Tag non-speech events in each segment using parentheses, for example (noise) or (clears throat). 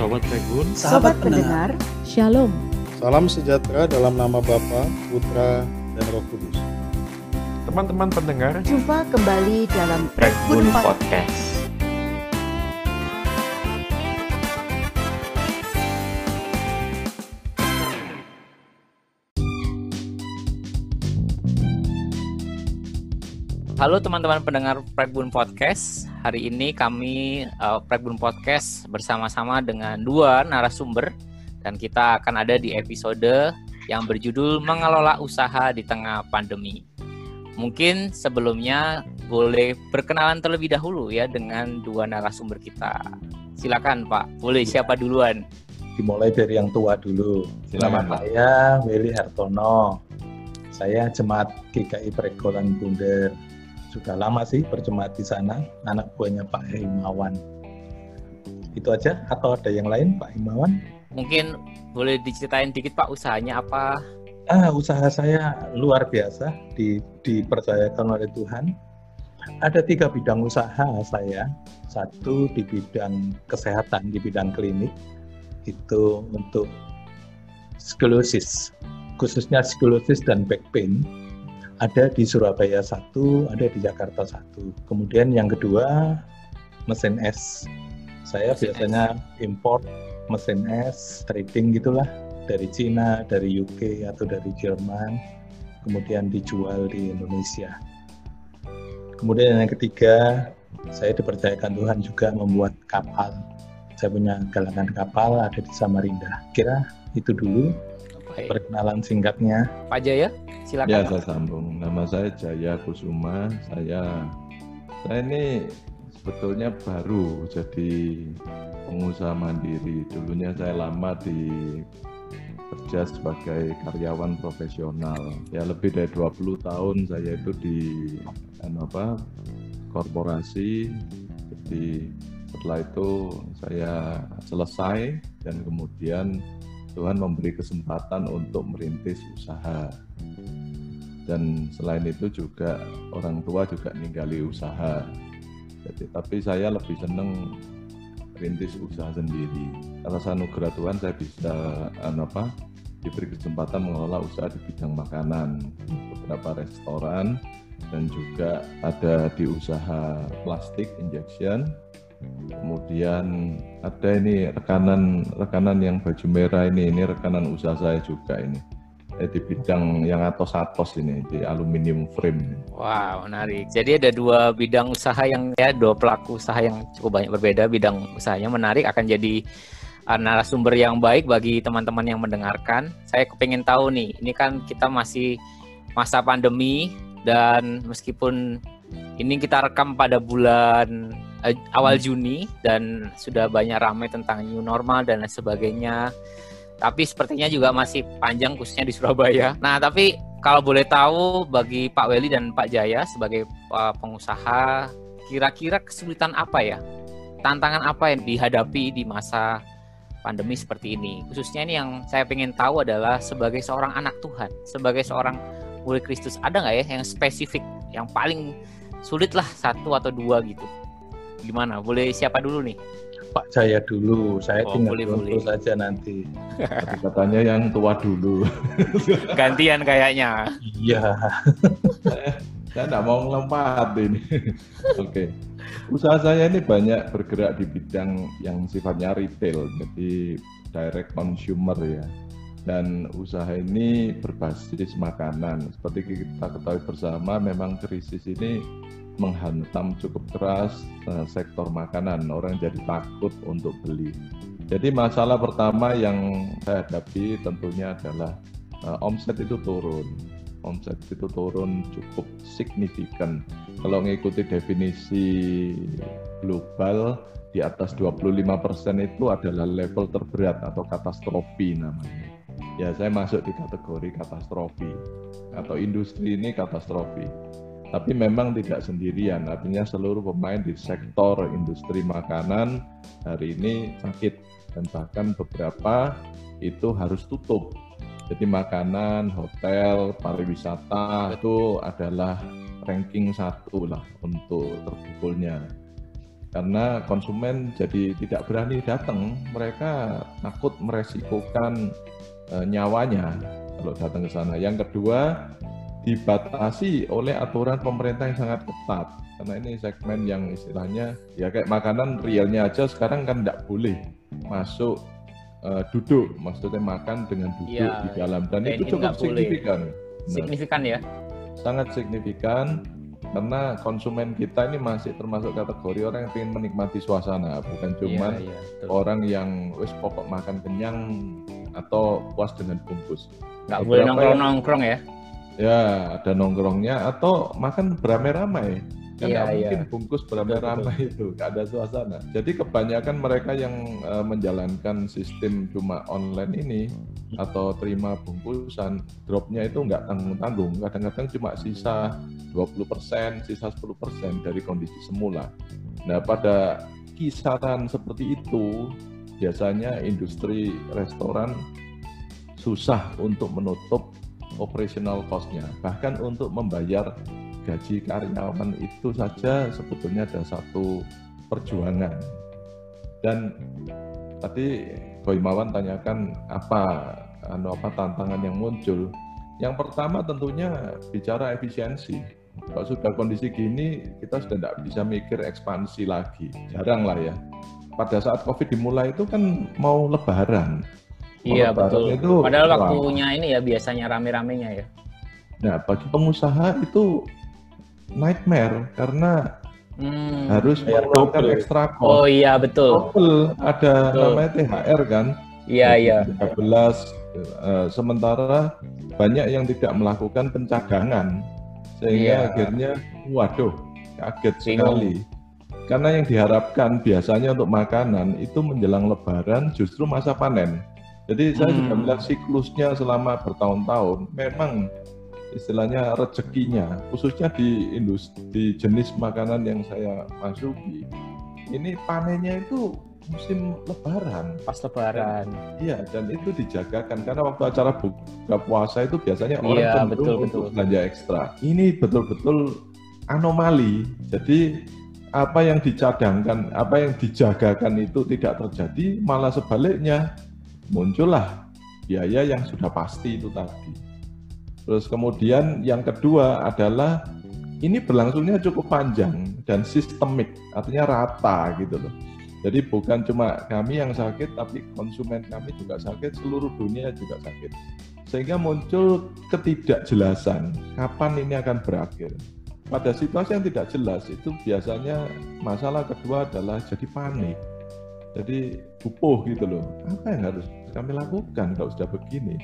Sobat Regun, Sahabat pendengar, Shalom. Salam sejahtera dalam nama Bapa, Putra, dan Roh Kudus. teman-teman pendengar, jumpa kembali dalam Regun Regun Podcast. Podcast. Halo teman-teman pendengar Prebun Podcast. Hari ini kami uh, Prebun Podcast bersama-sama dengan dua narasumber dan kita akan ada di episode yang berjudul Mengelola Usaha di Tengah Pandemi. Mungkin sebelumnya boleh perkenalan terlebih dahulu ya dengan dua narasumber kita. Silakan Pak, boleh siapa duluan? dimulai dari yang tua dulu. Silakan, Nama saya Willy Hartono. Saya jemaat GKI Pregolan Bunder. Sudah lama sih berjemaat di sana, anak buahnya Pak Himawan. Itu aja atau ada yang lain Pak Himawan? Mungkin boleh diceritain dikit Pak usahanya apa? Ah, usaha saya luar biasa di, dipercayakan oleh Tuhan. Ada tiga bidang usaha saya. Satu di bidang kesehatan, di bidang klinik. Itu untuk sklerosis, khususnya sklerosis dan back pain. Ada di Surabaya satu, ada di Jakarta satu. Kemudian yang kedua, mesin es. Saya Mesin biasanya import mesin es, trading gitulah dari Cina, dari UK atau dari Jerman, kemudian dijual di Indonesia. Kemudian yang ketiga, saya dipercayakan Tuhan juga membuat kapal. Saya punya galangan kapal ada di Samarinda. Kira itu dulu Baik. perkenalan singkatnya. Pak Jaya, silakan. ya saya sambung. Nama saya Jaya Kusuma. Saya saya ini sebetulnya baru jadi pengusaha mandiri. Dulunya saya lama di kerja sebagai karyawan profesional. Ya lebih dari 20 tahun saya itu di anu apa korporasi. Jadi setelah itu saya selesai dan kemudian Tuhan memberi kesempatan untuk merintis usaha. Dan selain itu juga orang tua juga ninggali usaha. Jadi tapi saya lebih seneng rintis usaha sendiri. Atas anugerah Tuhan saya bisa anu apa diberi kesempatan mengelola usaha di bidang makanan, beberapa restoran dan juga ada di usaha plastik injection. Kemudian ada ini rekanan rekanan yang baju merah ini ini rekanan usaha saya juga ini. Eh, di bidang yang atos-atos ini di aluminium frame. Wow, menarik. Jadi ada dua bidang usaha yang ya dua pelaku usaha yang cukup banyak berbeda bidang usahanya menarik akan jadi uh, narasumber yang baik bagi teman-teman yang mendengarkan. Saya kepengen tahu nih, ini kan kita masih masa pandemi dan meskipun ini kita rekam pada bulan eh, awal Juni dan sudah banyak ramai tentang new normal dan lain sebagainya. Tapi sepertinya juga masih panjang khususnya di Surabaya. Nah, tapi kalau boleh tahu bagi Pak Weli dan Pak Jaya sebagai uh, pengusaha, kira-kira kesulitan apa ya? Tantangan apa yang dihadapi di masa pandemi seperti ini? Khususnya ini yang saya ingin tahu adalah sebagai seorang anak Tuhan, sebagai seorang murid Kristus, ada nggak ya yang spesifik, yang paling sulit lah satu atau dua gitu? Gimana? Boleh siapa dulu nih? Pak Jaya dulu, saya Oh, tinggal boleh, saja nanti. Tapi katanya yang tua dulu. (laughs) Gantian kayaknya. Iya, (laughs) saya nggak mau ngelompat ini. (laughs) Oke. Usaha saya ini banyak bergerak di bidang yang sifatnya retail, jadi direct consumer ya. Dan usaha ini berbasis makanan. Seperti kita ketahui bersama, memang krisis ini menghantam cukup keras eh, sektor makanan. Orang jadi takut untuk beli. Jadi masalah pertama yang saya hadapi tentunya adalah eh, omset itu turun omset itu turun cukup signifikan. Kalau mengikuti definisi global di atas 25% itu adalah level terberat atau katastrofi namanya. Ya, saya masuk di kategori katastrofi atau industri ini katastrofi. Tapi memang tidak sendirian, artinya seluruh pemain di sektor industri makanan hari ini sakit. Dan bahkan beberapa itu harus tutup. Jadi makanan, hotel, pariwisata itu adalah ranking satu lah untuk terpukulnya. karena konsumen jadi tidak berani datang. Mereka takut meresikokan eh, nyawanya kalau datang ke sana. Yang kedua dibatasi oleh aturan pemerintah yang sangat ketat karena ini segmen yang istilahnya ya kayak makanan realnya aja sekarang kan tidak boleh masuk eh, duduk maksudnya makan dengan duduk Iya, di dalam dan itu cukup nggak boleh. signifikan Nah, Signifikan ya. sangat signifikan karena konsumen kita ini masih termasuk kategori orang yang ingin menikmati suasana bukan cuma iya, betul. orang yang wis pokok makan kenyang atau puas dengan bungkus Nggak boleh nongkrong-nongkrong ya. Ya ada nongkrongnya atau makan beramai-ramai. Kan nggak iya. mungkin bungkus beramai-ramai itu nggak ada suasana. Jadi kebanyakan mereka yang eh, menjalankan sistem cuma online ini atau terima bungkusan dropnya itu nggak tanggung-tanggung. Kadang-kadang cuma sisa 20% sisa 10% dari kondisi semula. Nah pada kisaran seperti itu biasanya industri restoran susah untuk menutup operational cost-nya. Bahkan untuk membayar gaji karyawan itu saja sebetulnya ada satu perjuangan. Dan tadi Boymawan tanyakan apa anu apa tantangan yang muncul. Yang pertama tentunya bicara efisiensi. Kalau sudah kondisi gini kita sudah tidak bisa mikir ekspansi lagi. Jarang lah ya. Pada saat covid dimulai itu kan mau lebaran Iya betul. itu Padahal waktunya ini ya biasanya rame-ramenya ya. Nah, bagi pengusaha itu nightmare karena Hmm. harus Bayar mengeluarkan ekstra Oh cost. iya betul. Double, ada Betul. namanya THR kan. Iya iya. 13 eh, sementara banyak yang tidak melakukan pencadangan sehingga Iya. akhirnya waduh kaget Bingung. sekali. Karena yang diharapkan biasanya untuk makanan itu menjelang lebaran justru masa panen. Jadi saya juga Hmm. melihat siklusnya selama bertahun-tahun memang istilahnya rezekinya khususnya di industri di jenis makanan yang saya masuki ini panennya itu musim lebaran Pas lebaran. Iya, dan itu dijagakan karena waktu acara buka puasa itu biasanya orang Iya, cenderung betul, untuk betul. belanja ekstra. Ini betul-betul anomali. Jadi apa yang dicadangkan, apa yang dijagakan itu tidak terjadi, malah sebaliknya muncullah biaya yang sudah pasti itu tadi. Terus kemudian yang kedua adalah ini berlangsungnya cukup panjang dan sistemik, artinya rata gitu loh. Jadi bukan cuma kami yang sakit, tapi konsumen kami juga sakit, seluruh dunia juga sakit. Sehingga muncul ketidakjelasan kapan ini akan berakhir. Pada situasi yang tidak jelas itu biasanya masalah kedua adalah jadi panik. Jadi bupuh gitu loh. Apa yang harus kami lakukan kalau sudah begini?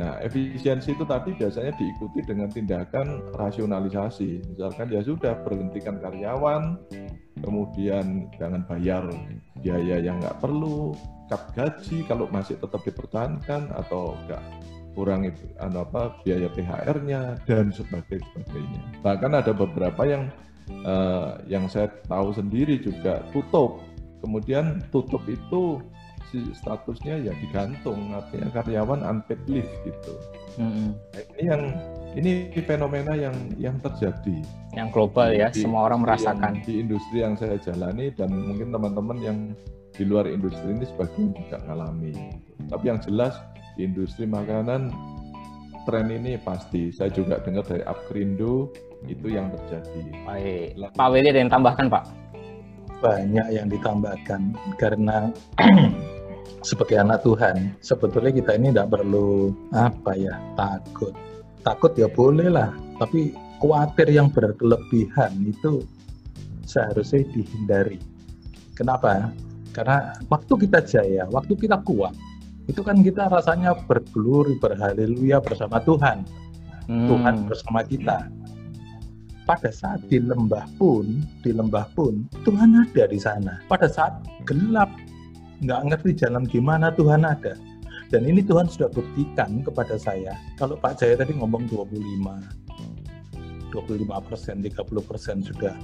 Nah, efisiensi itu tadi biasanya diikuti dengan tindakan rasionalisasi. Misalkan ya sudah berhentikan karyawan, kemudian jangan bayar biaya yang nggak perlu, cut gaji kalau masih tetap dipertahankan atau nggak kurang itu anu apa biaya THR-nya dan sebagainya sebagainya. Bahkan ada beberapa yang eh, yang saya tahu sendiri juga tutup. Kemudian tutup itu si statusnya ya digantung artinya karyawan unpaid leave gitu. Mm-mm. Nah, ini yang ini fenomena yang yang terjadi Yang global ya, di semua orang merasakan. di industri yang saya jalani dan mungkin teman-teman yang di luar industri ini sebagian juga ngalami. Tapi yang jelas di industri makanan tren ini pasti. Saya juga dengar dari Upgrindo itu yang terjadi. Baik. Pak Willy ada yang tambahkan Pak? Banyak yang ditambahkan karena (clears throat) sebagai anak Tuhan sebetulnya kita ini tidak perlu apa ya takut takut ya boleh lah tapi khawatir yang berlebihan itu seharusnya dihindari kenapa karena waktu kita jaya waktu kita kuat itu kan kita rasanya bergeluri berhaleluya bersama Tuhan Tuhan Hmm. bersama kita. Pada saat di lembah pun, di lembah pun Tuhan ada di sana. Pada saat gelap, nggak ngerti jalan gimana Tuhan ada. Dan ini Tuhan sudah buktikan kepada saya. Kalau Pak Jaya tadi ngomong 25, 25 persen, 30 persen sudah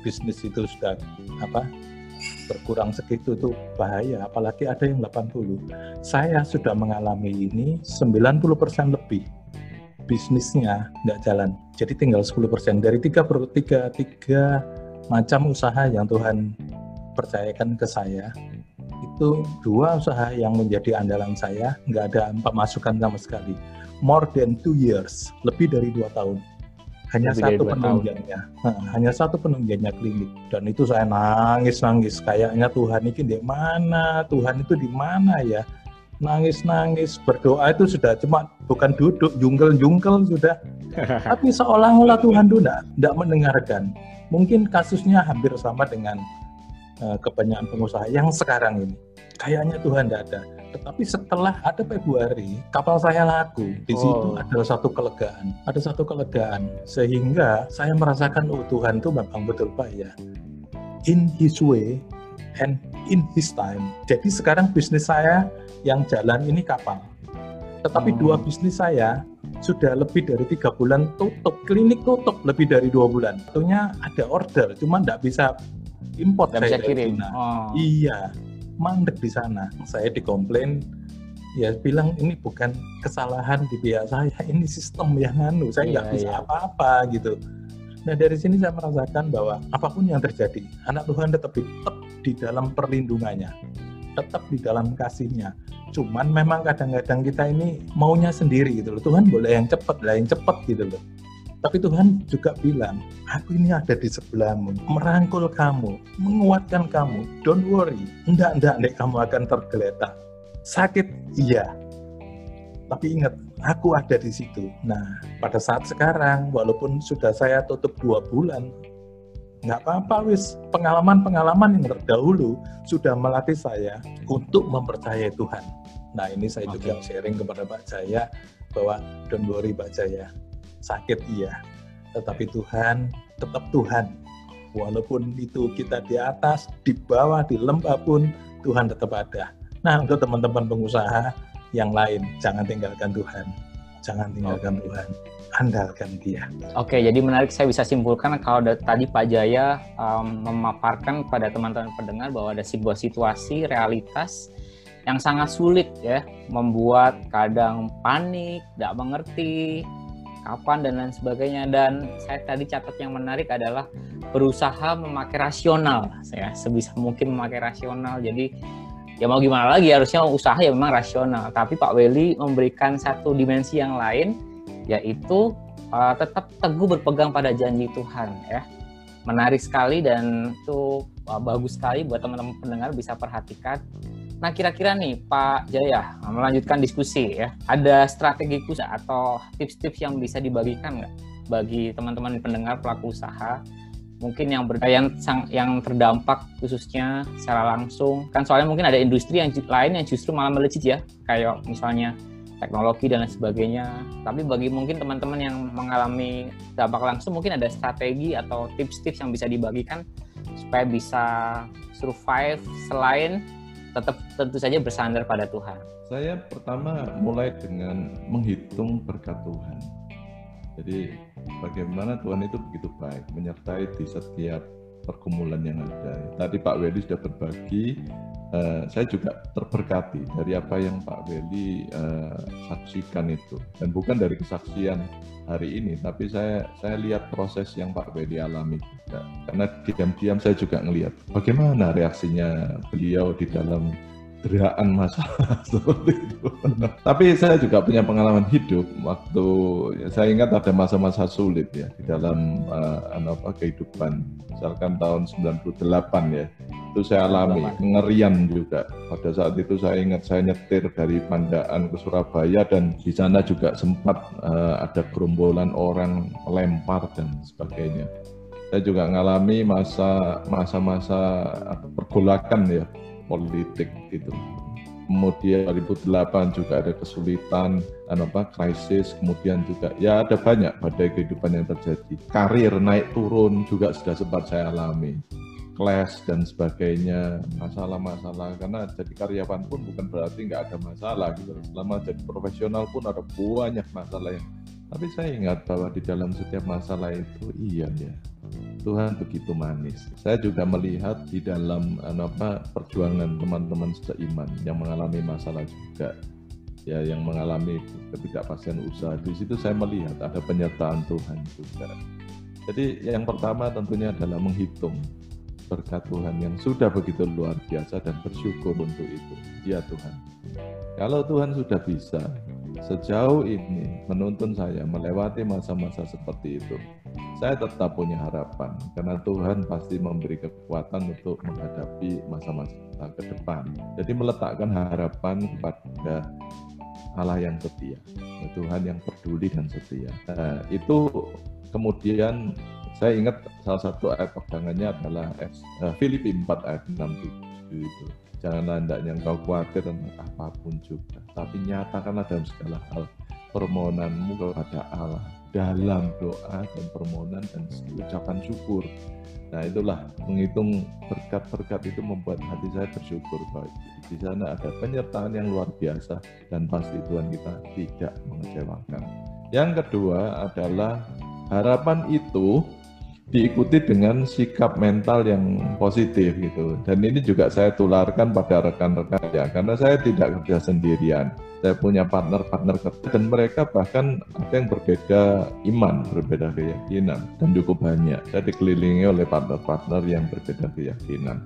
bisnis itu sudah apa berkurang segitu itu bahaya. Apalagi ada yang 80. Saya sudah mengalami ini 90 persen lebih bisnisnya nggak jalan. Jadi tinggal 10% dari tiga, tiga, tiga macam usaha yang Tuhan percayakan ke saya itu dua usaha yang menjadi andalan saya nggak ada pemasukan sama sekali. More than two years lebih dari dua tahun. Hanya Lebih satu penunjangnya. Nah, hanya satu penunjangnya klinik. Dan itu saya nangis nangis kayaknya Tuhan ini di mana? Tuhan itu di mana ya nangis nangis berdoa itu sudah cuma bukan duduk jungkel jungkel sudah (laughs) tapi seolah-olah Tuhan itu tidak mendengarkan mungkin kasusnya hampir sama dengan uh, kebanyakan pengusaha yang sekarang ini kayaknya Tuhan tidak ada tetapi setelah ada Februari, kapal saya laku. Di situ Oh. ada satu kelegaan, ada satu kelegaan sehingga saya merasakan oh Tuhan itu memang betul Pak ya. In His way and in His time. Jadi sekarang bisnis saya yang jalan ini kapal. Tetapi Hmm. dua bisnis saya sudah lebih dari tiga bulan tutup, klinik tutup lebih dari dua bulan. Tentunya ada order, cuma tidak bisa import dari kirim. Cina. Oh. Iya, mandek di sana. Saya dikomplain, ya bilang ini bukan kesalahan di pihak saya, (laughs) ini sistem yang anu, saya nggak Iya, bisa iya. apa-apa gitu. Nah dari sini saya merasakan bahwa apa pun yang terjadi, anak Tuhan tetap, tetap di dalam perlindungannya, tetap di dalam kasihnya. Cuman memang kadang-kadang kita ini maunya sendiri gitu loh. Tuhan boleh yang cepat, lah yang cepat gitu loh. Tapi Tuhan juga bilang, aku ini ada di sebelahmu, merangkul kamu, menguatkan kamu. Don't worry, enggak, enggak, enggak, kamu akan tergeletak. Sakit, iya. Tapi ingat, aku ada di situ. Nah, pada saat sekarang, walaupun sudah saya tutup dua bulan, nggak apa-apa wis. Pengalaman-pengalaman yang terdahulu sudah melatih saya untuk mempercayai Tuhan. Nah, ini saya juga sharing kepada Pak Jaya bahwa don't worry Pak Jaya, sakit iya, tetapi Tuhan tetap Tuhan. Walaupun itu kita di atas, di bawah, di lembah pun Tuhan tetap ada. Nah, untuk teman-teman pengusaha yang lain, jangan tinggalkan Tuhan. Jangan tinggalkan Tuhan. Andalkan dia. Oke, jadi menarik saya bisa simpulkan kalau da- tadi Pak Jaya um, memaparkan kepada teman-teman pendengar bahwa ada sebuah situasi realitas yang sangat sulit ya, membuat kadang panik, tidak mengerti kapan dan lain sebagainya. Dan saya tadi catat yang menarik adalah berusaha memakai rasional, saya sebisa mungkin memakai rasional. Jadi ya mau gimana lagi harusnya usaha ya memang rasional. Tapi Pak Weli memberikan satu dimensi yang lain yaitu uh, tetap teguh berpegang pada janji Tuhan ya menarik sekali dan itu uh, bagus sekali buat teman-teman pendengar bisa perhatikan nah kira-kira nih Pak Jaya melanjutkan diskusi ya. Ada strategi khusus atau tips-tips yang bisa dibagikan nggak bagi teman-teman pendengar pelaku usaha? Mungkin yang ber, yang yang terdampak khususnya secara langsung. Kan soalnya mungkin ada industri yang lain yang justru malah melejit ya kayak misalnya teknologi dan lain sebagainya. Tapi bagi mungkin teman-teman yang mengalami dampak langsung mungkin ada strategi atau tips-tips yang bisa dibagikan supaya bisa survive selain tetap tentu saja bersandar pada Tuhan. Saya pertama mulai dengan menghitung berkat Tuhan. Jadi bagaimana Tuhan itu begitu baik menyertai di setiap pergumulan yang ada. Tadi Pak Weli sudah berbagi, eh, saya juga terberkati dari apa yang Pak Weli eh, saksikan itu. Dan bukan dari kesaksian hari ini, tapi saya saya lihat proses yang Pak Weli alami juga. Karena diam-diam saya juga ngelihat bagaimana reaksinya beliau di dalam deraan masalah (laughs) seperti itu. Tapi saya juga punya pengalaman hidup waktu ya, saya ingat ada masa-masa sulit ya di dalam uh, apa kehidupan. Misalkan tahun 98 ya. Itu saya alami kengerian juga. Pada saat itu saya ingat saya nyetir dari Pandaan ke Surabaya dan di sana juga sempat uh, ada gerombolan orang lempar dan sebagainya. Saya juga mengalami masa masa-masa pergolakan ya politik gitu. Kemudian 2008 juga ada kesulitan, anu apa, krisis, kemudian juga ya ada banyak badai kehidupan yang terjadi. Karir naik turun juga sudah sempat saya alami. Clash dan sebagainya, masalah-masalah. Karena jadi karyawan pun bukan berarti nggak ada masalah gitu. Selama jadi profesional pun ada banyak masalah yang tapi saya ingat bahwa di dalam setiap masalah itu iya ya Tuhan begitu manis. Saya juga melihat di dalam apa perjuangan teman-teman seiman yang mengalami masalah juga ya yang mengalami ketidakpastian usaha. Di situ saya melihat ada penyertaan Tuhan juga. Jadi yang pertama tentunya adalah menghitung berkat Tuhan yang sudah begitu luar biasa dan bersyukur untuk itu. Ya Tuhan. Kalau Tuhan sudah bisa sejauh ini menuntun saya melewati masa-masa seperti itu, saya tetap punya harapan karena Tuhan pasti memberi kekuatan untuk menghadapi masa-masa ke depan. Jadi meletakkan harapan kepada Allah yang setia, Tuhan yang peduli dan setia. Nah, itu kemudian saya ingat salah satu ayat pegangannya adalah uh, Filipi 4 ayat 6 itu. Janganlah hendaknya engkau khawatir tentang apa pun juga, tapi nyatakanlah dalam segala hal permohonanmu kepada Allah dalam doa dan permohonan dan ucapan syukur. Nah itulah menghitung berkat-berkat itu membuat hati saya bersyukur bahwa di sana ada penyertaan yang luar biasa dan pasti Tuhan kita tidak mengecewakan. Yang kedua adalah harapan itu diikuti dengan sikap mental yang positif gitu. Dan ini juga saya tularkan pada rekan-rekan ya, karena saya tidak kerja sendirian. Saya punya partner-partner kerja dan mereka bahkan ada yang berbeda iman, berbeda keyakinan dan cukup banyak. Saya dikelilingi oleh partner-partner yang berbeda keyakinan.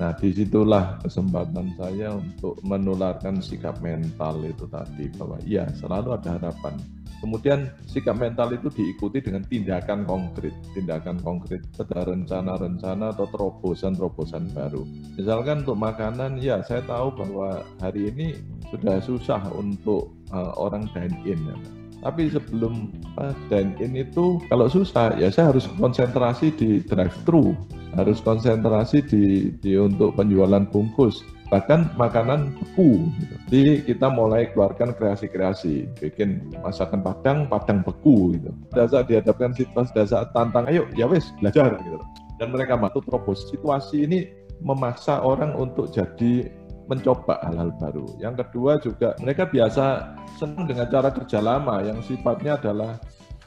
Nah, di situlah kesempatan saya untuk menularkan sikap mental itu tadi bahwa ya selalu ada harapan Kemudian sikap mental itu diikuti dengan tindakan konkret, tindakan konkret, ada rencana-rencana atau terobosan-terobosan baru. Misalkan untuk makanan, ya saya tahu bahwa hari ini sudah susah untuk uh, orang dine in. Ya. Tapi sebelum uh, dine in itu kalau susah ya saya harus konsentrasi di drive thru, harus konsentrasi di, di untuk penjualan bungkus bahkan makanan beku. Gitu. Jadi kita mulai keluarkan kreasi-kreasi, bikin masakan Padang, Padang beku gitu. Pada saat dihadapkan situasi, pada saat tantang, ayo ya wes belajar gitu. Dan mereka mampu terobos. Situasi ini memaksa orang untuk jadi mencoba hal-hal baru. Yang kedua juga mereka biasa senang dengan cara kerja lama yang sifatnya adalah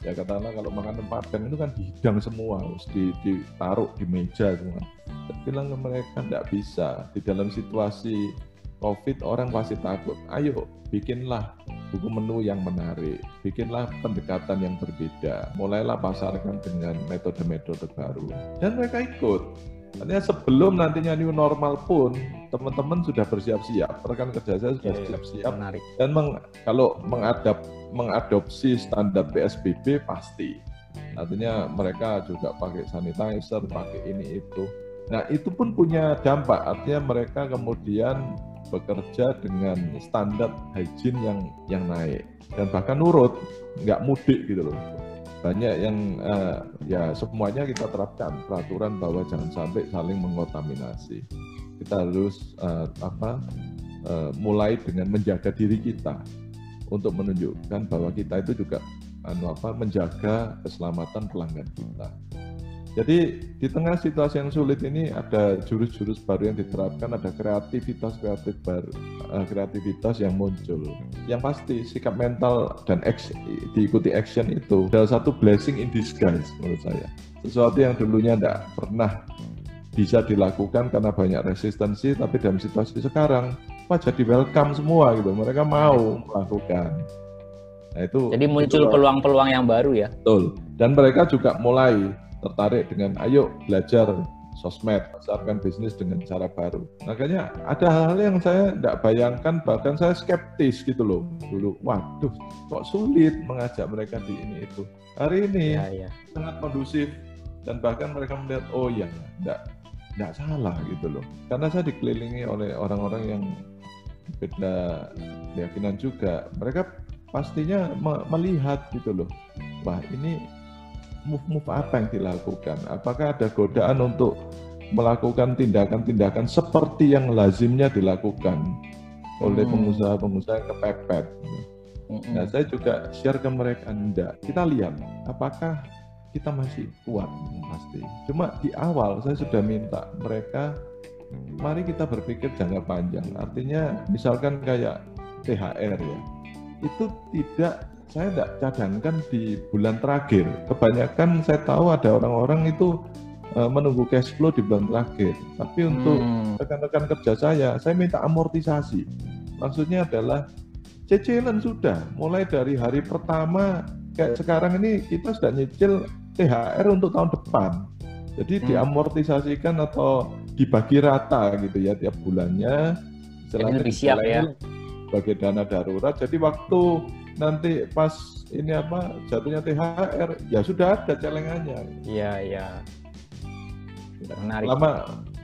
ya katakanlah kalau makanan Padang itu kan dihidang semua, harus ditaruh di meja semua bilang ke mereka tidak bisa di dalam situasi COVID orang pasti takut. Ayo bikinlah buku menu yang menarik, bikinlah pendekatan yang berbeda, mulailah pasarkan dengan metode-metode baru. Dan mereka ikut. Artinya sebelum nantinya new normal pun teman-teman sudah bersiap-siap, rekan kerja saya sudah iya, iya. siap-siap. Dan meng, kalau mengadap, mengadopsi standar PSBB pasti. Artinya mereka juga pakai sanitizer, pakai ini itu Nah itu pun punya dampak, artinya mereka kemudian bekerja dengan standar hygiene yang yang naik dan bahkan nurut, nggak mudik gitu loh. Banyak yang uh, ya semuanya kita terapkan peraturan bahwa jangan sampai saling mengontaminasi. Kita harus uh, apa uh, mulai dengan menjaga diri kita untuk menunjukkan bahwa kita itu juga anu apa menjaga keselamatan pelanggan kita. Jadi di tengah situasi yang sulit ini ada jurus-jurus baru yang diterapkan, ada kreativitas kreatif baru, uh, kreativitas yang muncul. Yang pasti sikap mental dan action, diikuti action itu adalah satu blessing in disguise menurut saya. Sesuatu yang dulunya tidak pernah bisa dilakukan karena banyak resistensi, tapi dalam situasi sekarang, wah jadi welcome semua gitu. Mereka mau melakukan. Nah, itu jadi muncul peluang-peluang yang baru ya. Betul. Dan mereka juga mulai tertarik dengan ayo belajar sosmed, pasarkan bisnis dengan cara baru. Makanya ada hal-hal yang saya tidak bayangkan, bahkan saya skeptis gitu loh dulu. Waduh, kok sulit mengajak mereka di ini itu. Hari ini ya, ya. sangat kondusif dan bahkan mereka melihat oh ya, tidak tidak salah gitu loh. Karena saya dikelilingi oleh orang-orang yang beda keyakinan juga. Mereka pastinya melihat gitu loh. Wah ini move-move apa yang dilakukan? Apakah ada godaan untuk melakukan tindakan-tindakan seperti yang lazimnya dilakukan oleh hmm. pengusaha-pengusaha yang kepepet? Hmm. Nah, saya juga share ke mereka, enggak. Kita lihat apakah kita masih kuat pasti. Cuma di awal saya sudah minta mereka mari kita berpikir jangka panjang. Artinya misalkan kayak THR ya. Itu tidak saya tidak cadangkan di bulan terakhir. Kebanyakan saya tahu ada orang-orang itu uh, menunggu cash flow di bulan terakhir. Tapi untuk hmm. rekan-rekan hmm. kerja saya, saya minta amortisasi. Maksudnya adalah cicilan sudah. Mulai dari hari pertama kayak sekarang ini kita sudah nyicil THR untuk tahun depan. Jadi Hmm. diamortisasikan atau dibagi rata gitu ya tiap bulannya. Istilahnya lebih siap ya. Sebagai dana darurat. Jadi waktu nanti pas ini apa jatuhnya THR ya sudah ada celengannya. Iya, iya. Menarik. Selama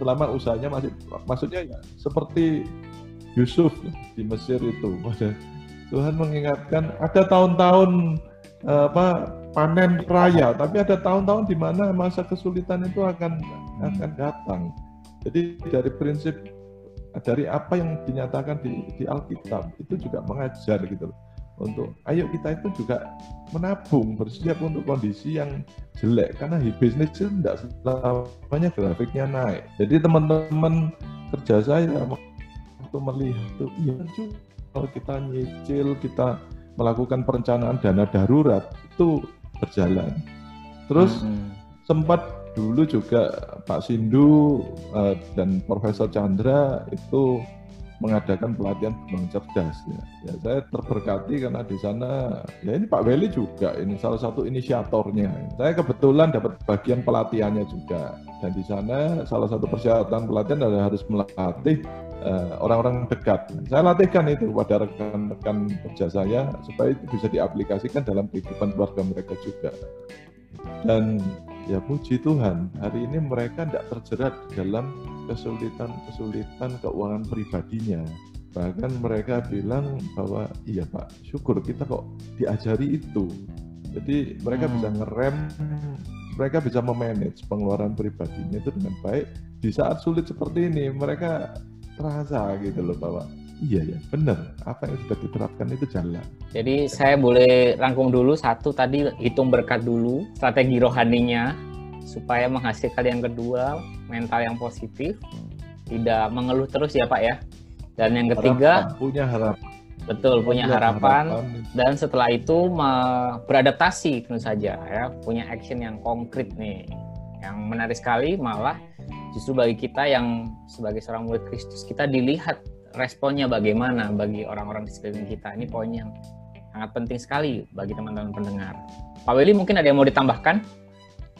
selama usahanya masih maksudnya ya seperti Yusuf di Mesir itu. Tuhan mengingatkan ada tahun-tahun eh, apa panen raya, tapi ada tahun-tahun di mana masa kesulitan itu akan akan datang. Jadi dari prinsip dari apa yang dinyatakan di, di Alkitab itu juga mengajar gitu loh. Untuk ayo kita itu juga menabung bersiap untuk kondisi yang jelek karena bisnis itu tidak selamanya grafiknya naik. Jadi teman-teman kerja saya waktu melihat itu iya kalau kita nyicil kita melakukan perencanaan dana darurat itu berjalan. Terus Mm-mm. sempat dulu juga Pak Sindu eh, dan Profesor Chandra itu mengadakan pelatihan bank cerdas ya. ya saya terberkati karena di sana ya ini Pak Weli juga ini salah satu inisiatornya. Saya kebetulan dapat bagian pelatihannya juga. Dan di sana salah satu persyaratan pelatihan adalah harus melatih eh, orang-orang dekat. Saya latihkan itu kepada rekan-rekan kerja saya supaya itu bisa diaplikasikan dalam kehidupan keluarga mereka juga. Dan ya puji Tuhan hari ini mereka tidak terjerat dalam kesulitan-kesulitan keuangan pribadinya. Bahkan mereka bilang bahwa iya Pak syukur kita kok diajari itu. Jadi mereka Hmm. bisa ngerem mereka bisa memanage pengeluaran pribadinya itu dengan baik di saat sulit seperti ini. Mereka terasa gitu loh bahwa iya ya benar. Apa yang sudah diterapkan itu jalan. Jadi saya boleh rangkum dulu. Satu tadi hitung berkat dulu strategi rohaninya supaya menghasilkan yang kedua mental yang positif tidak mengeluh terus ya Pak ya. Dan yang ketiga Harapan, punya harapan. betul punya harapan. dan setelah itu beradaptasi tentu saja ya. Punya action yang konkret nih. Yang menarik sekali malah justru bagi kita yang sebagai seorang murid Kristus kita dilihat responnya bagaimana bagi orang-orang di sekeliling kita ini poin yang sangat penting sekali bagi teman-teman pendengar Pak Willy mungkin ada yang mau ditambahkan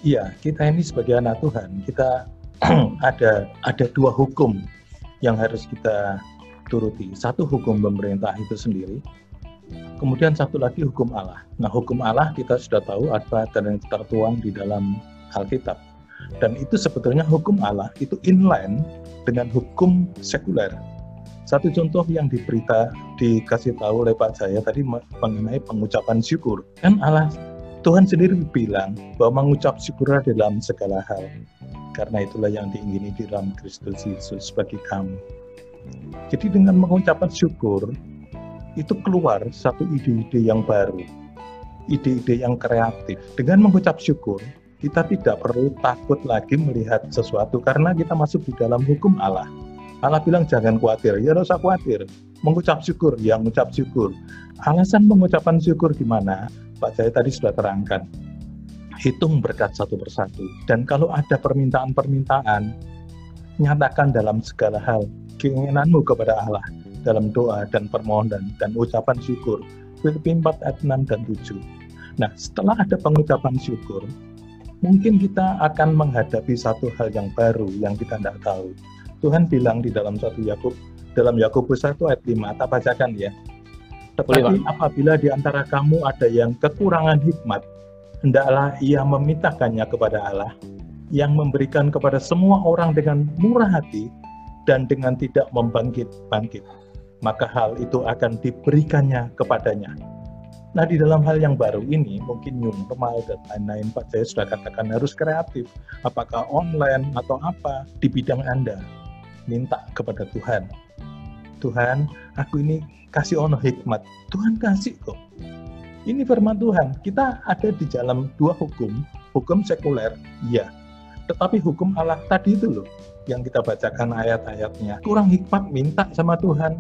Iya, kita ini sebagai anak Tuhan, kita (clears throat) ada ada dua hukum yang harus kita turuti. Satu hukum pemerintah itu sendiri, kemudian satu lagi hukum Allah. Nah, hukum Allah kita sudah tahu apa dan tertuang di dalam Alkitab. Dan itu sebetulnya hukum Allah itu inline dengan hukum sekuler. Satu contoh yang diberita dikasih tahu oleh Pak Jaya tadi mengenai pengucapan syukur. Kan Allah Tuhan sendiri bilang bahwa mengucap syukur dalam segala hal. Karena itulah yang diingini di dalam Kristus Yesus bagi kamu. Jadi dengan mengucapkan syukur, itu keluar satu ide-ide yang baru. Ide-ide yang kreatif. Dengan mengucap syukur, kita tidak perlu takut lagi melihat sesuatu karena kita masuk di dalam hukum Allah. Allah bilang jangan khawatir, ya tidak usah khawatir. Mengucap syukur, ya mengucap syukur. Alasan mengucapkan syukur di mana? Pak Jaya tadi sudah terangkan. Hitung berkat satu persatu. Dan kalau ada permintaan-permintaan, nyatakan dalam segala hal keinginanmu kepada Allah dalam doa dan permohonan dan ucapan syukur. Filipi 4 ayat 6 dan 7. Nah, setelah ada pengucapan syukur, mungkin kita akan menghadapi satu hal yang baru yang kita tidak tahu. Tuhan bilang di dalam satu Yakub, dalam Yakobus 1 ayat 5, tak bacakan ya. Tetapi apabila di antara kamu ada yang kekurangan hikmat, hendaklah ia memintakannya kepada Allah, yang memberikan kepada semua orang dengan murah hati dan dengan tidak membangkit-bangkit. Maka hal itu akan diberikannya kepadanya. Nah, di dalam hal yang baru ini, mungkin new normal dan lain-lain, Pak Jaya sudah katakan harus kreatif. Apakah online atau apa di bidang Anda. Minta kepada Tuhan. Tuhan, aku ini kasih ono hikmat. Tuhan kasih kok. Ini firman Tuhan. Kita ada di dalam dua hukum. Hukum sekuler, iya. Tetapi hukum Allah tadi itu loh, yang kita bacakan ayat-ayatnya. Kurang hikmat, minta sama Tuhan.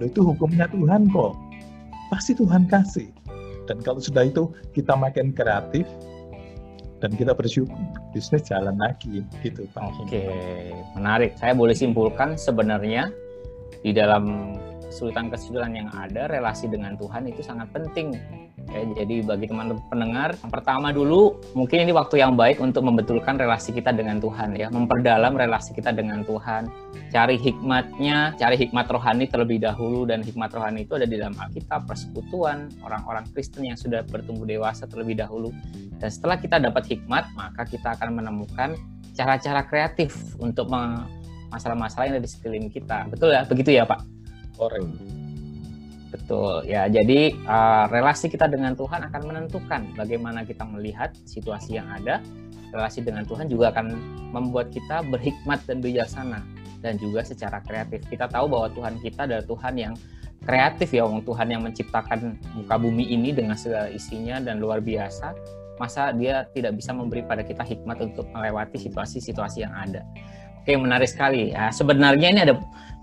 Loh, itu hukumnya Tuhan kok. Pasti Tuhan kasih. Dan kalau sudah itu, kita makin kreatif, dan kita bersyukur, bisnis jalan lagi. Gitu, Pak. Oke, menarik. Saya boleh simpulkan sebenarnya di dalam kesulitan-kesulitan yang ada, relasi dengan Tuhan itu sangat penting Ya, jadi bagi teman pendengar, yang pertama dulu mungkin ini waktu yang baik untuk membetulkan relasi kita dengan Tuhan ya, memperdalam relasi kita dengan Tuhan. Cari hikmatnya, cari hikmat rohani terlebih dahulu dan hikmat rohani itu ada di dalam Alkitab, persekutuan, orang-orang Kristen yang sudah bertumbuh dewasa terlebih dahulu. Dan setelah kita dapat hikmat, maka kita akan menemukan cara-cara kreatif untuk masalah-masalah yang ada di sekeliling kita. Betul ya? Begitu ya, Pak? Orang. Betul ya. Jadi uh, relasi kita dengan Tuhan akan menentukan bagaimana kita melihat situasi yang ada. Relasi dengan Tuhan juga akan membuat kita berhikmat dan bijaksana dan juga secara kreatif. Kita tahu bahwa Tuhan kita adalah Tuhan yang kreatif ya, Wong Tuhan yang menciptakan muka bumi ini dengan segala isinya dan luar biasa. Masa dia tidak bisa memberi pada kita hikmat untuk melewati situasi-situasi yang ada. Oke, menarik sekali. Ya, sebenarnya ini ada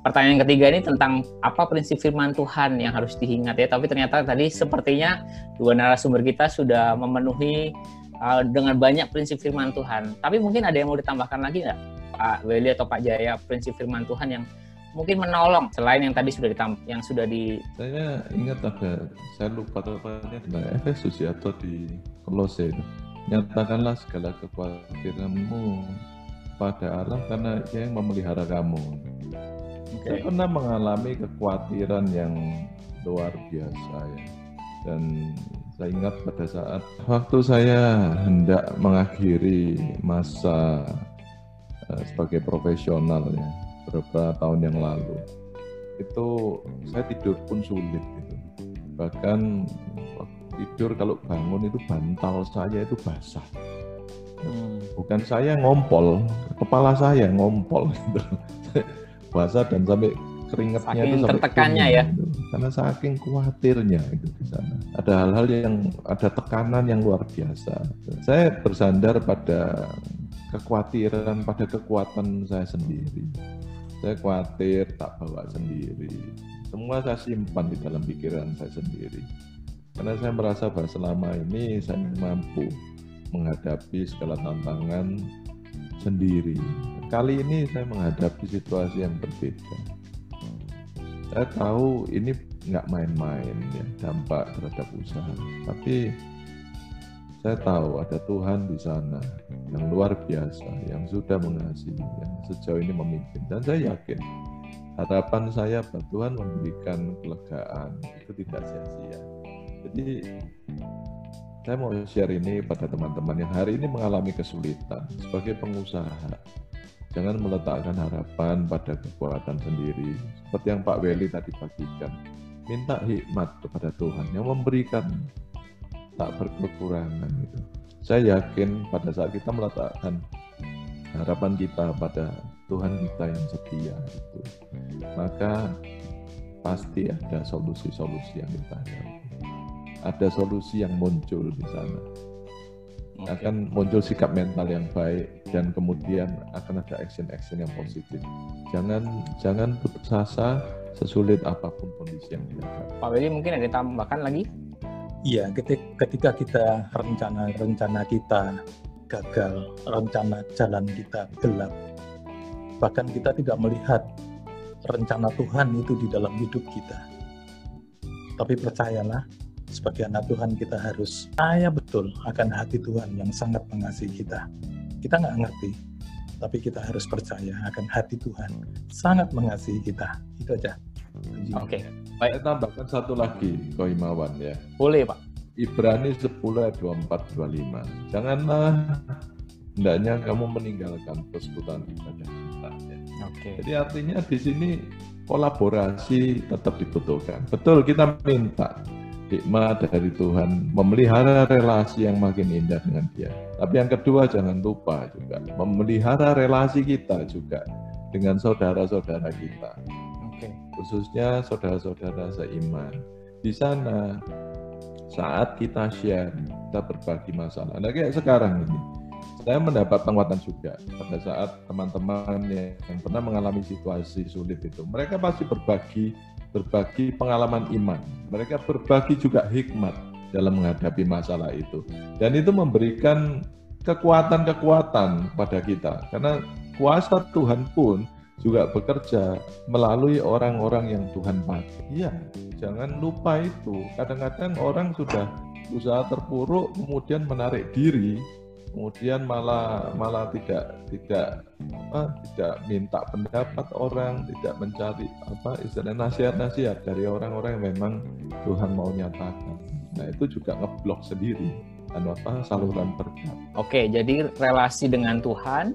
pertanyaan ketiga ini tentang apa prinsip firman Tuhan yang harus diingat ya. Tapi ternyata tadi sepertinya dua narasumber kita sudah memenuhi uh, dengan banyak prinsip firman Tuhan. Tapi mungkin ada yang mau ditambahkan lagi nggak, Pak Weli atau Pak Jaya, prinsip firman Tuhan yang mungkin menolong selain yang tadi sudah ditam yang sudah di saya ingat ada saya lupa tepatnya di Efesus ya atau di Kolose nyatakanlah segala kekhawatiranmu pada Allah karena dia yang memelihara kamu Okay. Saya pernah mengalami kekhawatiran yang luar biasa ya. Dan saya ingat pada saat waktu saya hendak mengakhiri masa uh, sebagai profesional ya beberapa tahun yang lalu itu saya tidur pun sulit gitu. bahkan tidur kalau bangun itu bantal saya itu basah hmm. bukan saya ngompol kepala saya ngompol gitu basah dan sampai keringatnya saking itu sampai tertekannya ya. gitu. karena saking khawatirnya itu di sana. Ada hal-hal yang ada tekanan yang luar biasa. Saya bersandar pada kekhawatiran pada kekuatan saya sendiri. Saya khawatir tak bawa sendiri. Semua saya simpan di dalam pikiran saya sendiri. Karena saya merasa bahwa selama ini saya mampu menghadapi segala tantangan sendiri kali ini saya menghadapi situasi yang berbeda. Saya tahu ini nggak main-main ya dampak terhadap usaha, tapi saya tahu ada Tuhan di sana yang luar biasa, yang sudah mengasihi, yang sejauh ini memimpin, dan saya yakin harapan saya bahwa Tuhan memberikan kelegaan itu tidak sia-sia. Jadi saya mau share ini pada teman-teman yang hari ini mengalami kesulitan sebagai pengusaha Jangan meletakkan harapan pada kekuatan sendiri. Seperti yang Pak Weli tadi bagikan. Minta hikmat kepada Tuhan yang memberikan tak berkekurangan itu. Saya yakin pada saat kita meletakkan harapan kita pada Tuhan kita yang setia itu, maka pasti ada solusi-solusi yang kita hadapi. Ada solusi yang muncul di sana okay. akan muncul sikap mental yang baik dan kemudian akan ada action-action yang positif. Jangan jangan putus asa sesulit apa pun kondisi yang dihadapi. Pak Willy mungkin ada tambahkan lagi? Iya, ketika kita rencana-rencana kita gagal, rencana jalan kita gelap, bahkan kita tidak melihat rencana Tuhan itu di dalam hidup kita. Tapi percayalah, sebagai anak Tuhan kita harus percaya betul akan hati Tuhan yang sangat mengasihi kita. Kita nggak ngerti, tapi kita harus percaya akan hati Tuhan sangat mengasihi kita. Itu aja. Oke. Okay. Baik. Saya tambahkan satu lagi, Koimawan ya. Boleh, Pak. Ibrani 10 ayat 24 25. Janganlah hendaknya kamu meninggalkan persekutuan ibadah kita. Ya. Oke. Okay. Jadi artinya di sini kolaborasi tetap dibutuhkan. Betul kita minta, hikmat dari Tuhan, memelihara relasi yang makin indah dengan Dia. Tapi yang kedua jangan lupa juga memelihara relasi kita juga dengan saudara-saudara kita. Okay. Khususnya saudara-saudara seiman. Di sana saat kita share, kita berbagi masalah. Nah kayak sekarang ini, saya mendapat penguatan juga pada saat teman-teman yang pernah mengalami situasi sulit itu. Mereka pasti berbagi berbagi pengalaman iman. Mereka berbagi juga hikmat dalam menghadapi masalah itu. Dan itu memberikan kekuatan-kekuatan pada kita. Karena kuasa Tuhan pun juga bekerja melalui orang-orang yang Tuhan pakai. Iya, jangan lupa itu. Kadang-kadang orang sudah usaha terpuruk kemudian menarik diri kemudian malah malah tidak tidak apa tidak minta pendapat orang tidak mencari apa istilah nasihat-nasihat dari orang-orang yang memang Tuhan mau nyatakan nah itu juga ngeblok sendiri dan apa saluran berkat Oke, jadi relasi dengan Tuhan.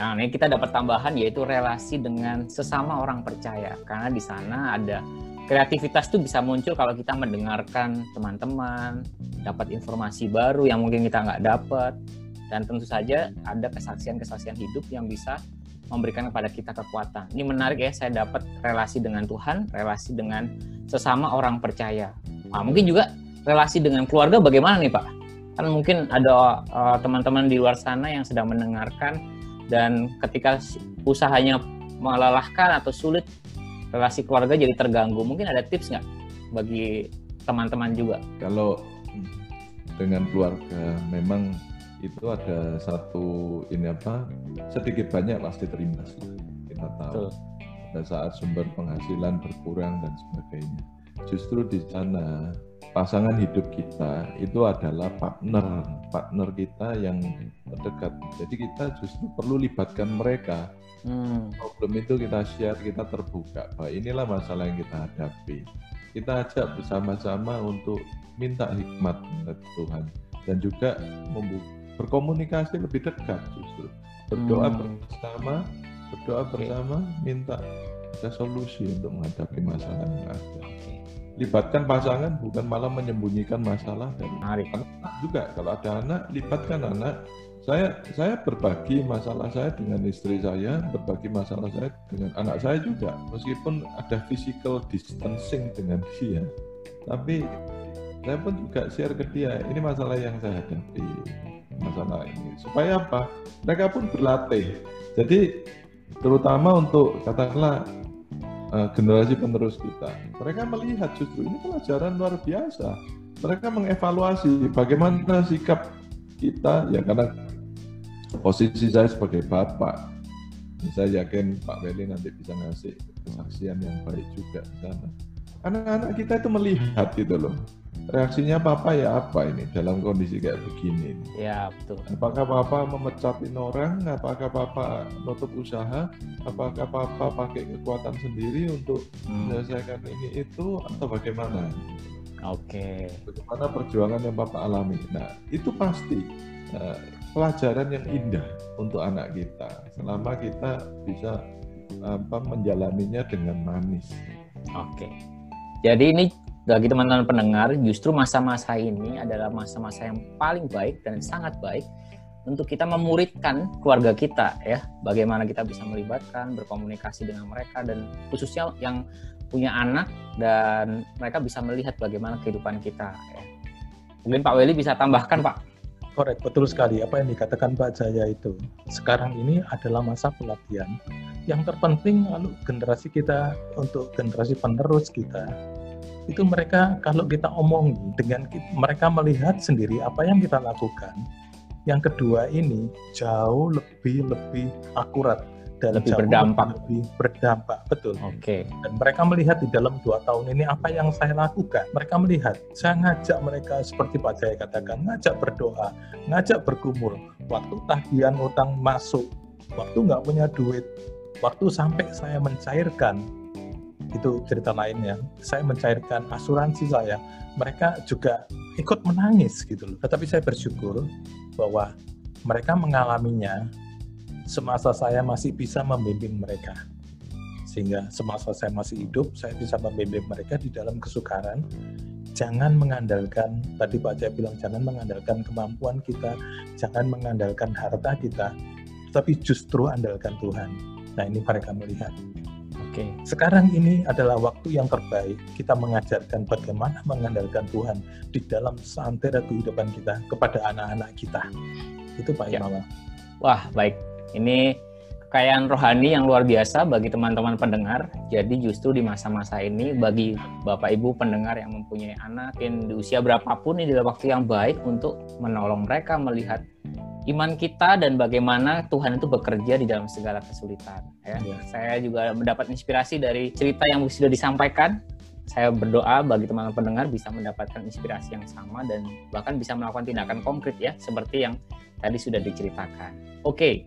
Nah, ini kita dapat tambahan yaitu relasi dengan sesama orang percaya. Karena di sana ada kreativitas itu bisa muncul kalau kita mendengarkan teman-teman, dapat informasi baru yang mungkin kita nggak dapat. Dan tentu saja ada kesaksian-kesaksian hidup yang bisa memberikan kepada kita kekuatan. Ini menarik ya, saya dapat relasi dengan Tuhan, relasi dengan sesama orang percaya. Nah, mungkin juga relasi dengan keluarga bagaimana nih Pak? kan mungkin ada uh, teman-teman di luar sana yang sedang mendengarkan dan ketika usahanya melelahkan atau sulit relasi keluarga jadi terganggu mungkin ada tips nggak bagi teman-teman juga kalau dengan keluarga memang itu ada satu ini apa sedikit banyak pasti terimbas lah. kita tahu Betul. pada saat sumber penghasilan berkurang dan sebagainya justru di sana pasangan hidup kita itu adalah partner partner kita yang terdekat jadi kita justru perlu libatkan mereka Hmm, problem itu kita share, kita terbuka bahwa inilah masalah yang kita hadapi. Kita ajak bersama-sama untuk minta hikmat dari Tuhan dan juga berkomunikasi lebih dekat justru. Berdoa Hmm. bersama, berdoa bersama, minta ada solusi untuk menghadapi masalah yang ada. Libatkan pasangan bukan malah menyembunyikan masalah dari anak juga kalau ada anak libatkan anak saya saya berbagi masalah saya dengan istri saya berbagi masalah saya dengan anak saya juga. Meskipun ada physical distancing dengan dia tapi saya pun juga share ke dia ini masalah yang saya hadapi masalah ini. Supaya apa? Mereka pun berlatih. Jadi terutama untuk katakanlah eh, generasi penerus kita mereka melihat justru ini pelajaran luar biasa. Mereka mengevaluasi bagaimana sikap kita ya karena posisi saya sebagai bapak saya yakin Pak Weli nanti bisa ngasih kesaksian yang baik juga di sana. Anak-anak kita itu melihat gitu loh reaksinya papa ya apa ini dalam kondisi kayak begini? Ya betul. Apakah papa memecatin orang? Apakah papa nutup usaha? Apakah papa pakai kekuatan sendiri untuk Hmm, menyelesaikan ini itu atau bagaimana? Oke. Bagaimana perjuangan yang Bapak alami. Nah, itu pasti eh, pelajaran yang indah untuk anak kita selama kita bisa apa menjalaninya dengan manis. Oke. Jadi ini bagi teman-teman pendengar, justru masa-masa ini adalah masa-masa yang paling baik dan sangat baik untuk kita memuridkan keluarga kita ya, bagaimana kita bisa melibatkan, berkomunikasi dengan mereka dan khususnya yang punya anak dan mereka bisa melihat bagaimana kehidupan kita ya. Mungkin Pak Weli bisa tambahkan Pak. Korek, betul sekali apa yang dikatakan Pak Jaya itu. Sekarang ini adalah masa pelatihan. Yang terpenting lalu generasi kita untuk generasi penerus kita itu mereka kalau kita omong dengan ki- mereka melihat sendiri apa yang kita lakukan. Yang kedua ini jauh lebih lebih akurat dan Lebih jauh berdampak. lebih berdampak betul Oke. dan mereka melihat di dalam dua tahun ini apa yang saya lakukan. Mereka melihat, saya ngajak mereka seperti Pak Jaya katakan, ngajak berdoa, ngajak bergumul. Waktu tagihan utang masuk, waktu nggak punya duit, waktu sampai saya mencairkan, itu cerita lainnya. Saya mencairkan asuransi saya, mereka juga ikut menangis gitu loh. Tetapi saya bersyukur bahwa mereka mengalaminya semasa saya masih bisa membimbing mereka. Sehingga semasa saya masih hidup saya bisa membimbing mereka di dalam kesukaran. Jangan mengandalkan tadi Pak Jaya bilang jangan mengandalkan kemampuan kita jangan mengandalkan harta kita tapi justru andalkan Tuhan. Nah ini mereka melihat. Oke. sekarang ini adalah waktu yang terbaik. Kita mengajarkan bagaimana mengandalkan Tuhan di dalam santera kehidupan kita kepada anak-anak kita. Itu Pak Ya. Imam. Wah, baik. Ini kekayaan rohani yang luar biasa bagi teman-teman pendengar. Jadi justru di masa-masa ini bagi Bapak Ibu pendengar yang mempunyai anak yang di usia berapapun ini adalah waktu yang baik untuk menolong mereka melihat iman kita dan bagaimana Tuhan itu bekerja di dalam segala kesulitan. Ya. Ya. Saya juga mendapat inspirasi dari cerita yang sudah disampaikan saya berdoa bagi teman-teman pendengar bisa mendapatkan inspirasi yang sama dan bahkan bisa melakukan tindakan konkret ya seperti yang tadi sudah diceritakan. Oke,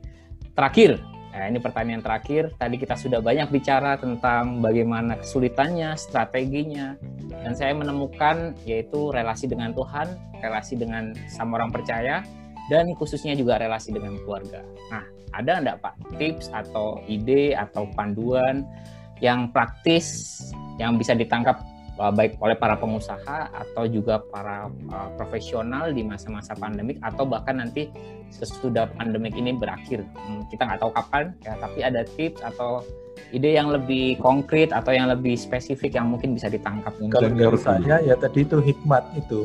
terakhir Nah, ini pertanyaan terakhir. Tadi kita sudah banyak bicara tentang bagaimana kesulitannya, strateginya, dan saya menemukan yaitu relasi dengan Tuhan, relasi dengan sama orang percaya, dan khususnya juga relasi dengan keluarga. Nah, ada enggak Pak tips atau ide atau panduan yang praktis yang bisa ditangkap baik oleh para pengusaha atau juga para uh, profesional di masa-masa pandemik atau bahkan nanti sesudah pandemik ini berakhir. Hmm, kita nggak tahu kapan ya, tapi ada tips atau ide yang lebih konkret atau yang lebih spesifik yang mungkin bisa ditangkap. Kalau dari saya ya tadi itu hikmat itu.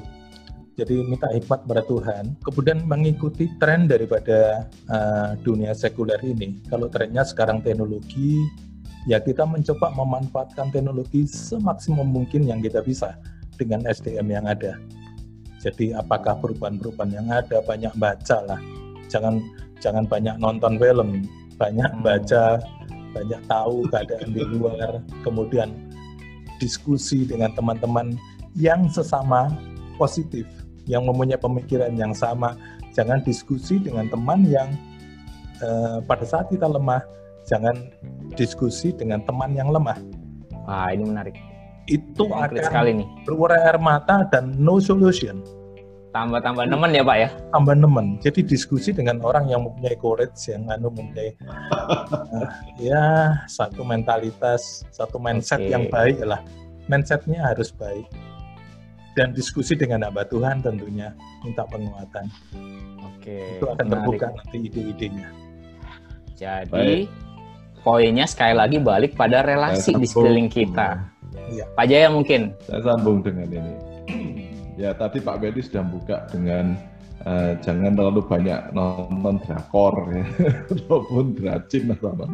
Jadi minta hikmat pada Tuhan, kemudian mengikuti tren daripada uh, dunia sekuler ini. Kalau trennya sekarang teknologi, ya kita mencoba memanfaatkan teknologi semaksimum mungkin yang kita bisa dengan SDM yang ada. Jadi apakah perubahan-perubahan yang ada banyak baca lah, jangan jangan banyak nonton film, banyak hmm. baca, banyak tahu keadaan di luar, kemudian diskusi dengan teman-teman yang sesama positif, yang mempunyai pemikiran yang sama. Jangan diskusi dengan teman yang uh, pada saat kita lemah jangan diskusi dengan teman yang lemah. Wah, ini menarik. Itu Konkret akan sekali nih. Keluar air mata dan no solution. Tambah-tambah nemen ya Pak ya? Tambah nemen. Jadi diskusi dengan orang yang mempunyai courage, yang anu mempunyai uh, (laughs) ya satu mentalitas, satu mindset okay. yang baik lah. Mindsetnya harus baik. Dan diskusi dengan hamba Tuhan tentunya minta penguatan. Oke. Okay, Itu akan menarik. terbuka nanti ide-idenya. Jadi baik poinnya sekali lagi balik pada relasi di sekeliling kita. Ya. Pak Jaya mungkin. Saya sambung dengan ini. (clears throat) ya tadi Pak Bedi sudah buka dengan uh, jangan terlalu banyak nonton drakor ya, (laughs) ataupun dracin atau apa.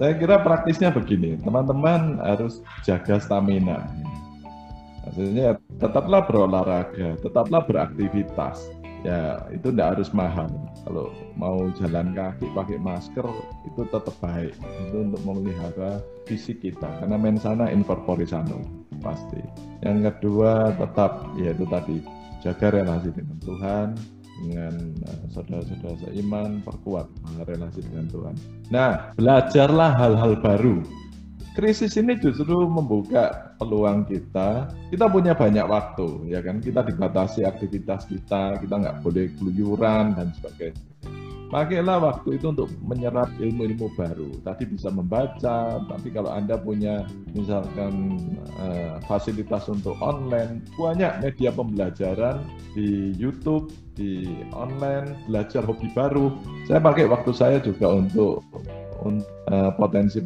Saya kira praktisnya begini, teman-teman harus jaga stamina. Maksudnya tetaplah berolahraga, tetaplah beraktivitas ya itu tidak harus mahal. Kalau mau jalan kaki pakai masker itu tetap baik. Itu untuk memelihara fisik kita. Karena mensana incorpore sano pasti. Yang kedua tetap yaitu tadi jaga relasi dengan Tuhan dengan uh, saudara-saudara seiman perkuat relasi dengan Tuhan. Nah belajarlah hal-hal baru krisis ini justru membuka peluang kita. Kita punya banyak waktu, ya kan? Kita dibatasi aktivitas kita, kita nggak boleh keluyuran dan sebagainya. Pakailah waktu itu untuk menyerap ilmu-ilmu baru. Tadi bisa membaca, tapi kalau Anda punya misalkan uh, fasilitas untuk online, banyak media pembelajaran di YouTube, di online, belajar hobi baru. Saya pakai waktu saya juga untuk Eh, potensi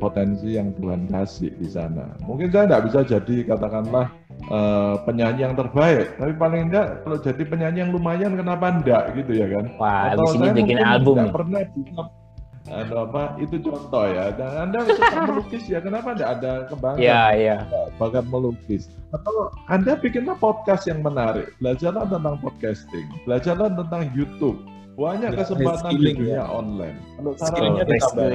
potensi yang Tuhan kasih di sana. Mungkin saya tidak bisa jadi katakanlah uh, penyanyi yang terbaik, tapi paling enggak kalau jadi penyanyi yang lumayan kenapa enggak gitu ya kan? Wah, Atau saya bikin album. Tidak pernah bisa ada apa itu contoh ya dan anda suka (laughs) melukis ya kenapa enggak ada kebanggaan ya, ya. bakat melukis atau anda bikinlah podcast yang menarik belajarlah tentang podcasting belajarlah tentang YouTube banyak ya, kesempatan di dunia ya. online. Kalau skillnya ditambah.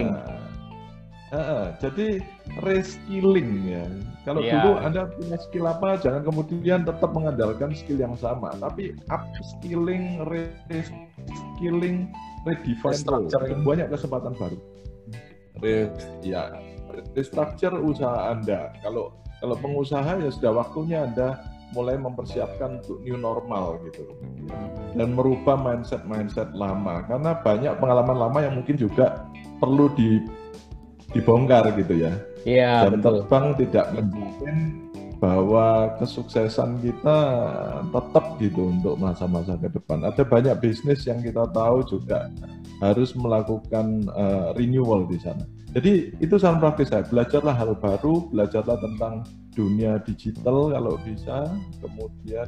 Uh, jadi reskilling ya. Kalau yeah. dulu Anda punya skill apa, jangan kemudian tetap mengandalkan skill yang sama, tapi upskilling, reskilling, redefine banyak kesempatan baru. Re, ya, restructure usaha Anda. Kalau kalau pengusaha ya sudah waktunya Anda mulai mempersiapkan untuk new normal gitu dan merubah mindset mindset lama karena banyak pengalaman lama yang mungkin juga perlu di dibongkar gitu ya. Iya betul. Bang tidak menjamin bahwa kesuksesan kita tetap gitu untuk masa-masa ke depan. Ada banyak bisnis yang kita tahu juga harus melakukan uh, renewal di sana. Jadi itu sangat praktis saya. Belajarlah hal baru, belajarlah tentang dunia digital kalau bisa. Kemudian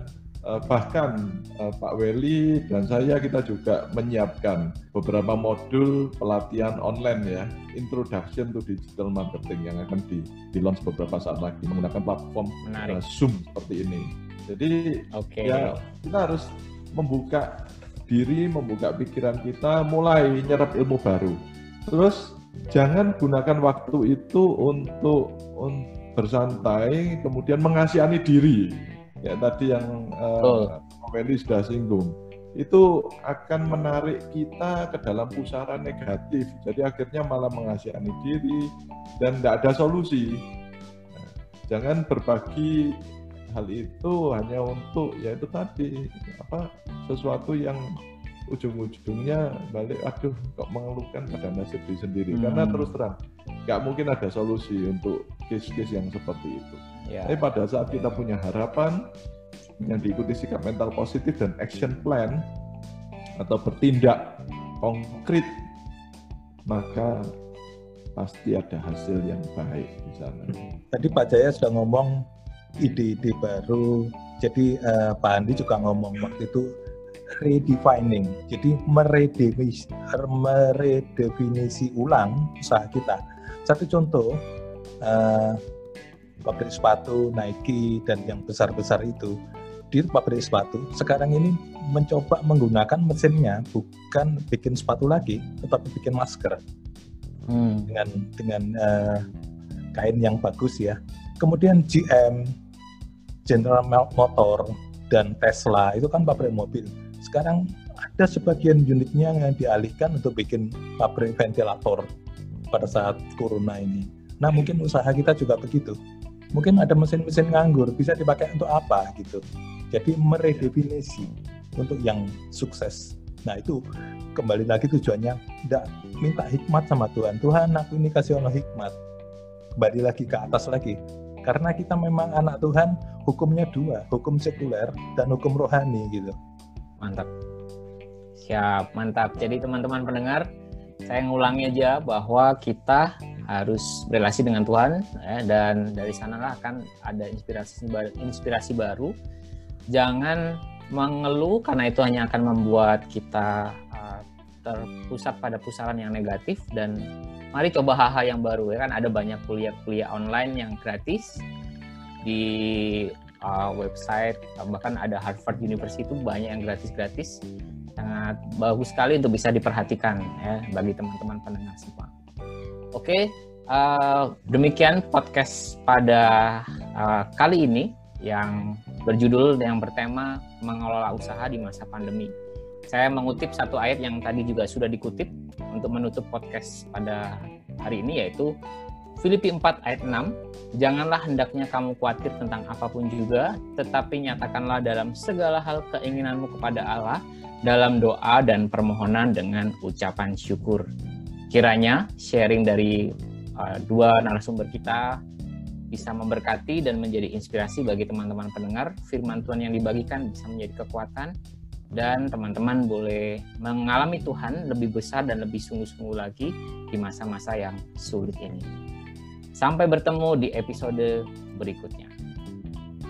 bahkan uh, Pak Weli dan saya kita juga menyiapkan beberapa modul pelatihan online ya, introduction to digital marketing yang akan di, di launch beberapa saat lagi menggunakan platform uh, Zoom seperti ini. Jadi okay. ya kita harus membuka diri, membuka pikiran kita, mulai nyerap ilmu baru. Terus jangan gunakan waktu itu untuk untuk bersantai, kemudian mengasihani diri. Ya tadi yang uh, Meli sudah singgung itu akan menarik kita ke dalam pusaran negatif. Jadi akhirnya malah mengasihani diri dan tidak ada solusi. Nah, jangan berbagi hal itu hanya untuk ya itu tadi apa sesuatu yang ujung-ujungnya balik aduh kok mengeluhkan pada nasib diri sendiri hmm. karena terus terang nggak mungkin ada solusi untuk case-case yang seperti itu. Ya. Tapi pada saat kita punya harapan yang diikuti sikap mental positif dan action plan atau bertindak konkret maka pasti ada hasil yang baik di sana. Tadi Pak Jaya sudah ngomong ide-ide baru. Jadi uh, Pak Andi juga ngomong waktu itu redefining. Jadi meredefinisi, meredefinisi ulang usaha kita. Satu contoh, uh, pabrik sepatu Nike dan yang besar-besar itu di pabrik sepatu sekarang ini mencoba menggunakan mesinnya bukan bikin sepatu lagi tetapi bikin masker. Hmm. dengan dengan uh, kain yang bagus ya. Kemudian GM General Motor dan Tesla itu kan pabrik mobil. Sekarang ada sebagian unitnya yang dialihkan untuk bikin pabrik ventilator pada saat corona ini. Nah mungkin usaha kita juga begitu mungkin ada mesin-mesin nganggur bisa dipakai untuk apa gitu jadi meredefinisi untuk yang sukses. Nah itu kembali lagi tujuannya tidak minta hikmat sama Tuhan. Tuhan aku ini kasih Allah hikmat. Kembali lagi ke atas lagi. Karena kita memang anak Tuhan, hukumnya dua, hukum sekuler dan hukum rohani gitu. Mantap. Siap, mantap. Jadi teman-teman pendengar, saya ngulangi aja bahwa kita harus berrelasi dengan Tuhan ya, dan dari sanalah akan ada inspirasi inspirasi baru. Jangan mengeluh karena itu hanya akan membuat kita uh, terpusat pada pusaran yang negatif. Dan mari coba hal-hal yang baru ya kan? Ada banyak kuliah-kuliah online yang gratis di uh, website bahkan ada Harvard University itu banyak yang gratis-gratis. Sangat bagus sekali untuk bisa diperhatikan ya bagi teman-teman pendengar semua. Oke, uh, demikian podcast pada uh, kali ini yang berjudul yang bertema mengelola usaha di masa pandemi. Saya mengutip satu ayat yang tadi juga sudah dikutip untuk menutup podcast pada hari ini yaitu Filipi 4 ayat 6, Janganlah hendaknya kamu khawatir tentang apa pun juga, tetapi nyatakanlah dalam segala hal keinginanmu kepada Allah dalam doa dan permohonan dengan ucapan syukur. Kiranya sharing dari uh, dua narasumber kita bisa memberkati dan menjadi inspirasi bagi teman-teman pendengar. Firman Tuhan yang dibagikan bisa menjadi kekuatan dan teman-teman boleh mengalami Tuhan lebih besar dan lebih sungguh-sungguh lagi di masa-masa yang sulit ini. Sampai bertemu di episode berikutnya.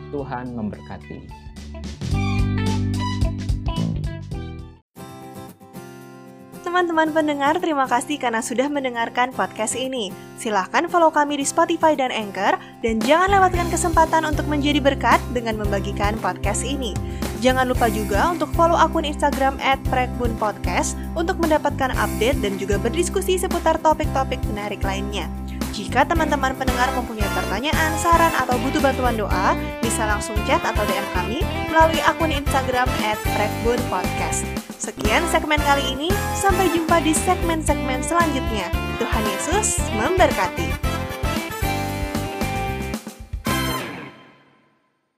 Tuhan memberkati. Teman-teman pendengar, terima kasih karena sudah mendengarkan podcast ini. Silahkan follow kami di Spotify dan Anchor, dan jangan lewatkan kesempatan untuk menjadi berkat dengan membagikan podcast ini. Jangan lupa juga untuk follow akun Instagram at Podcast untuk mendapatkan update dan juga berdiskusi seputar topik-topik menarik lainnya. Jika teman-teman pendengar mempunyai pertanyaan, saran, atau butuh bantuan doa, bisa langsung chat atau DM kami melalui akun Instagram at Podcast. Sekian segmen kali ini, sampai jumpa di segmen-segmen selanjutnya. Tuhan Yesus memberkati.